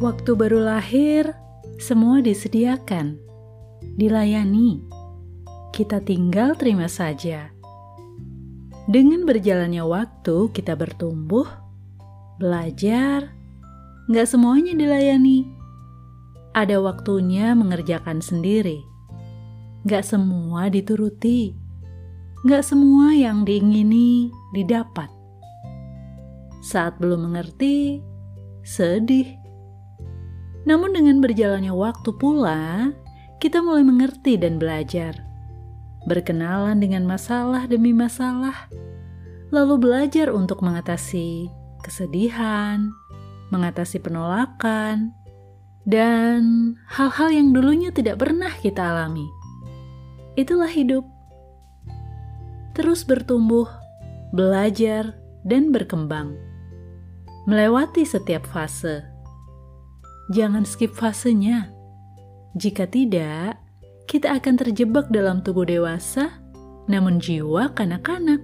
Waktu baru lahir, semua disediakan, dilayani. Kita tinggal terima saja. Dengan berjalannya waktu, kita bertumbuh, belajar, nggak semuanya dilayani. Ada waktunya mengerjakan sendiri. Nggak semua dituruti. Nggak semua yang diingini didapat. Saat belum mengerti, sedih namun dengan berjalannya waktu pula, kita mulai mengerti dan belajar. Berkenalan dengan masalah demi masalah, lalu belajar untuk mengatasi kesedihan, mengatasi penolakan, dan hal-hal yang dulunya tidak pernah kita alami. Itulah hidup. Terus bertumbuh, belajar, dan berkembang. Melewati setiap fase jangan skip fasenya. Jika tidak, kita akan terjebak dalam tubuh dewasa, namun jiwa kanak-kanak.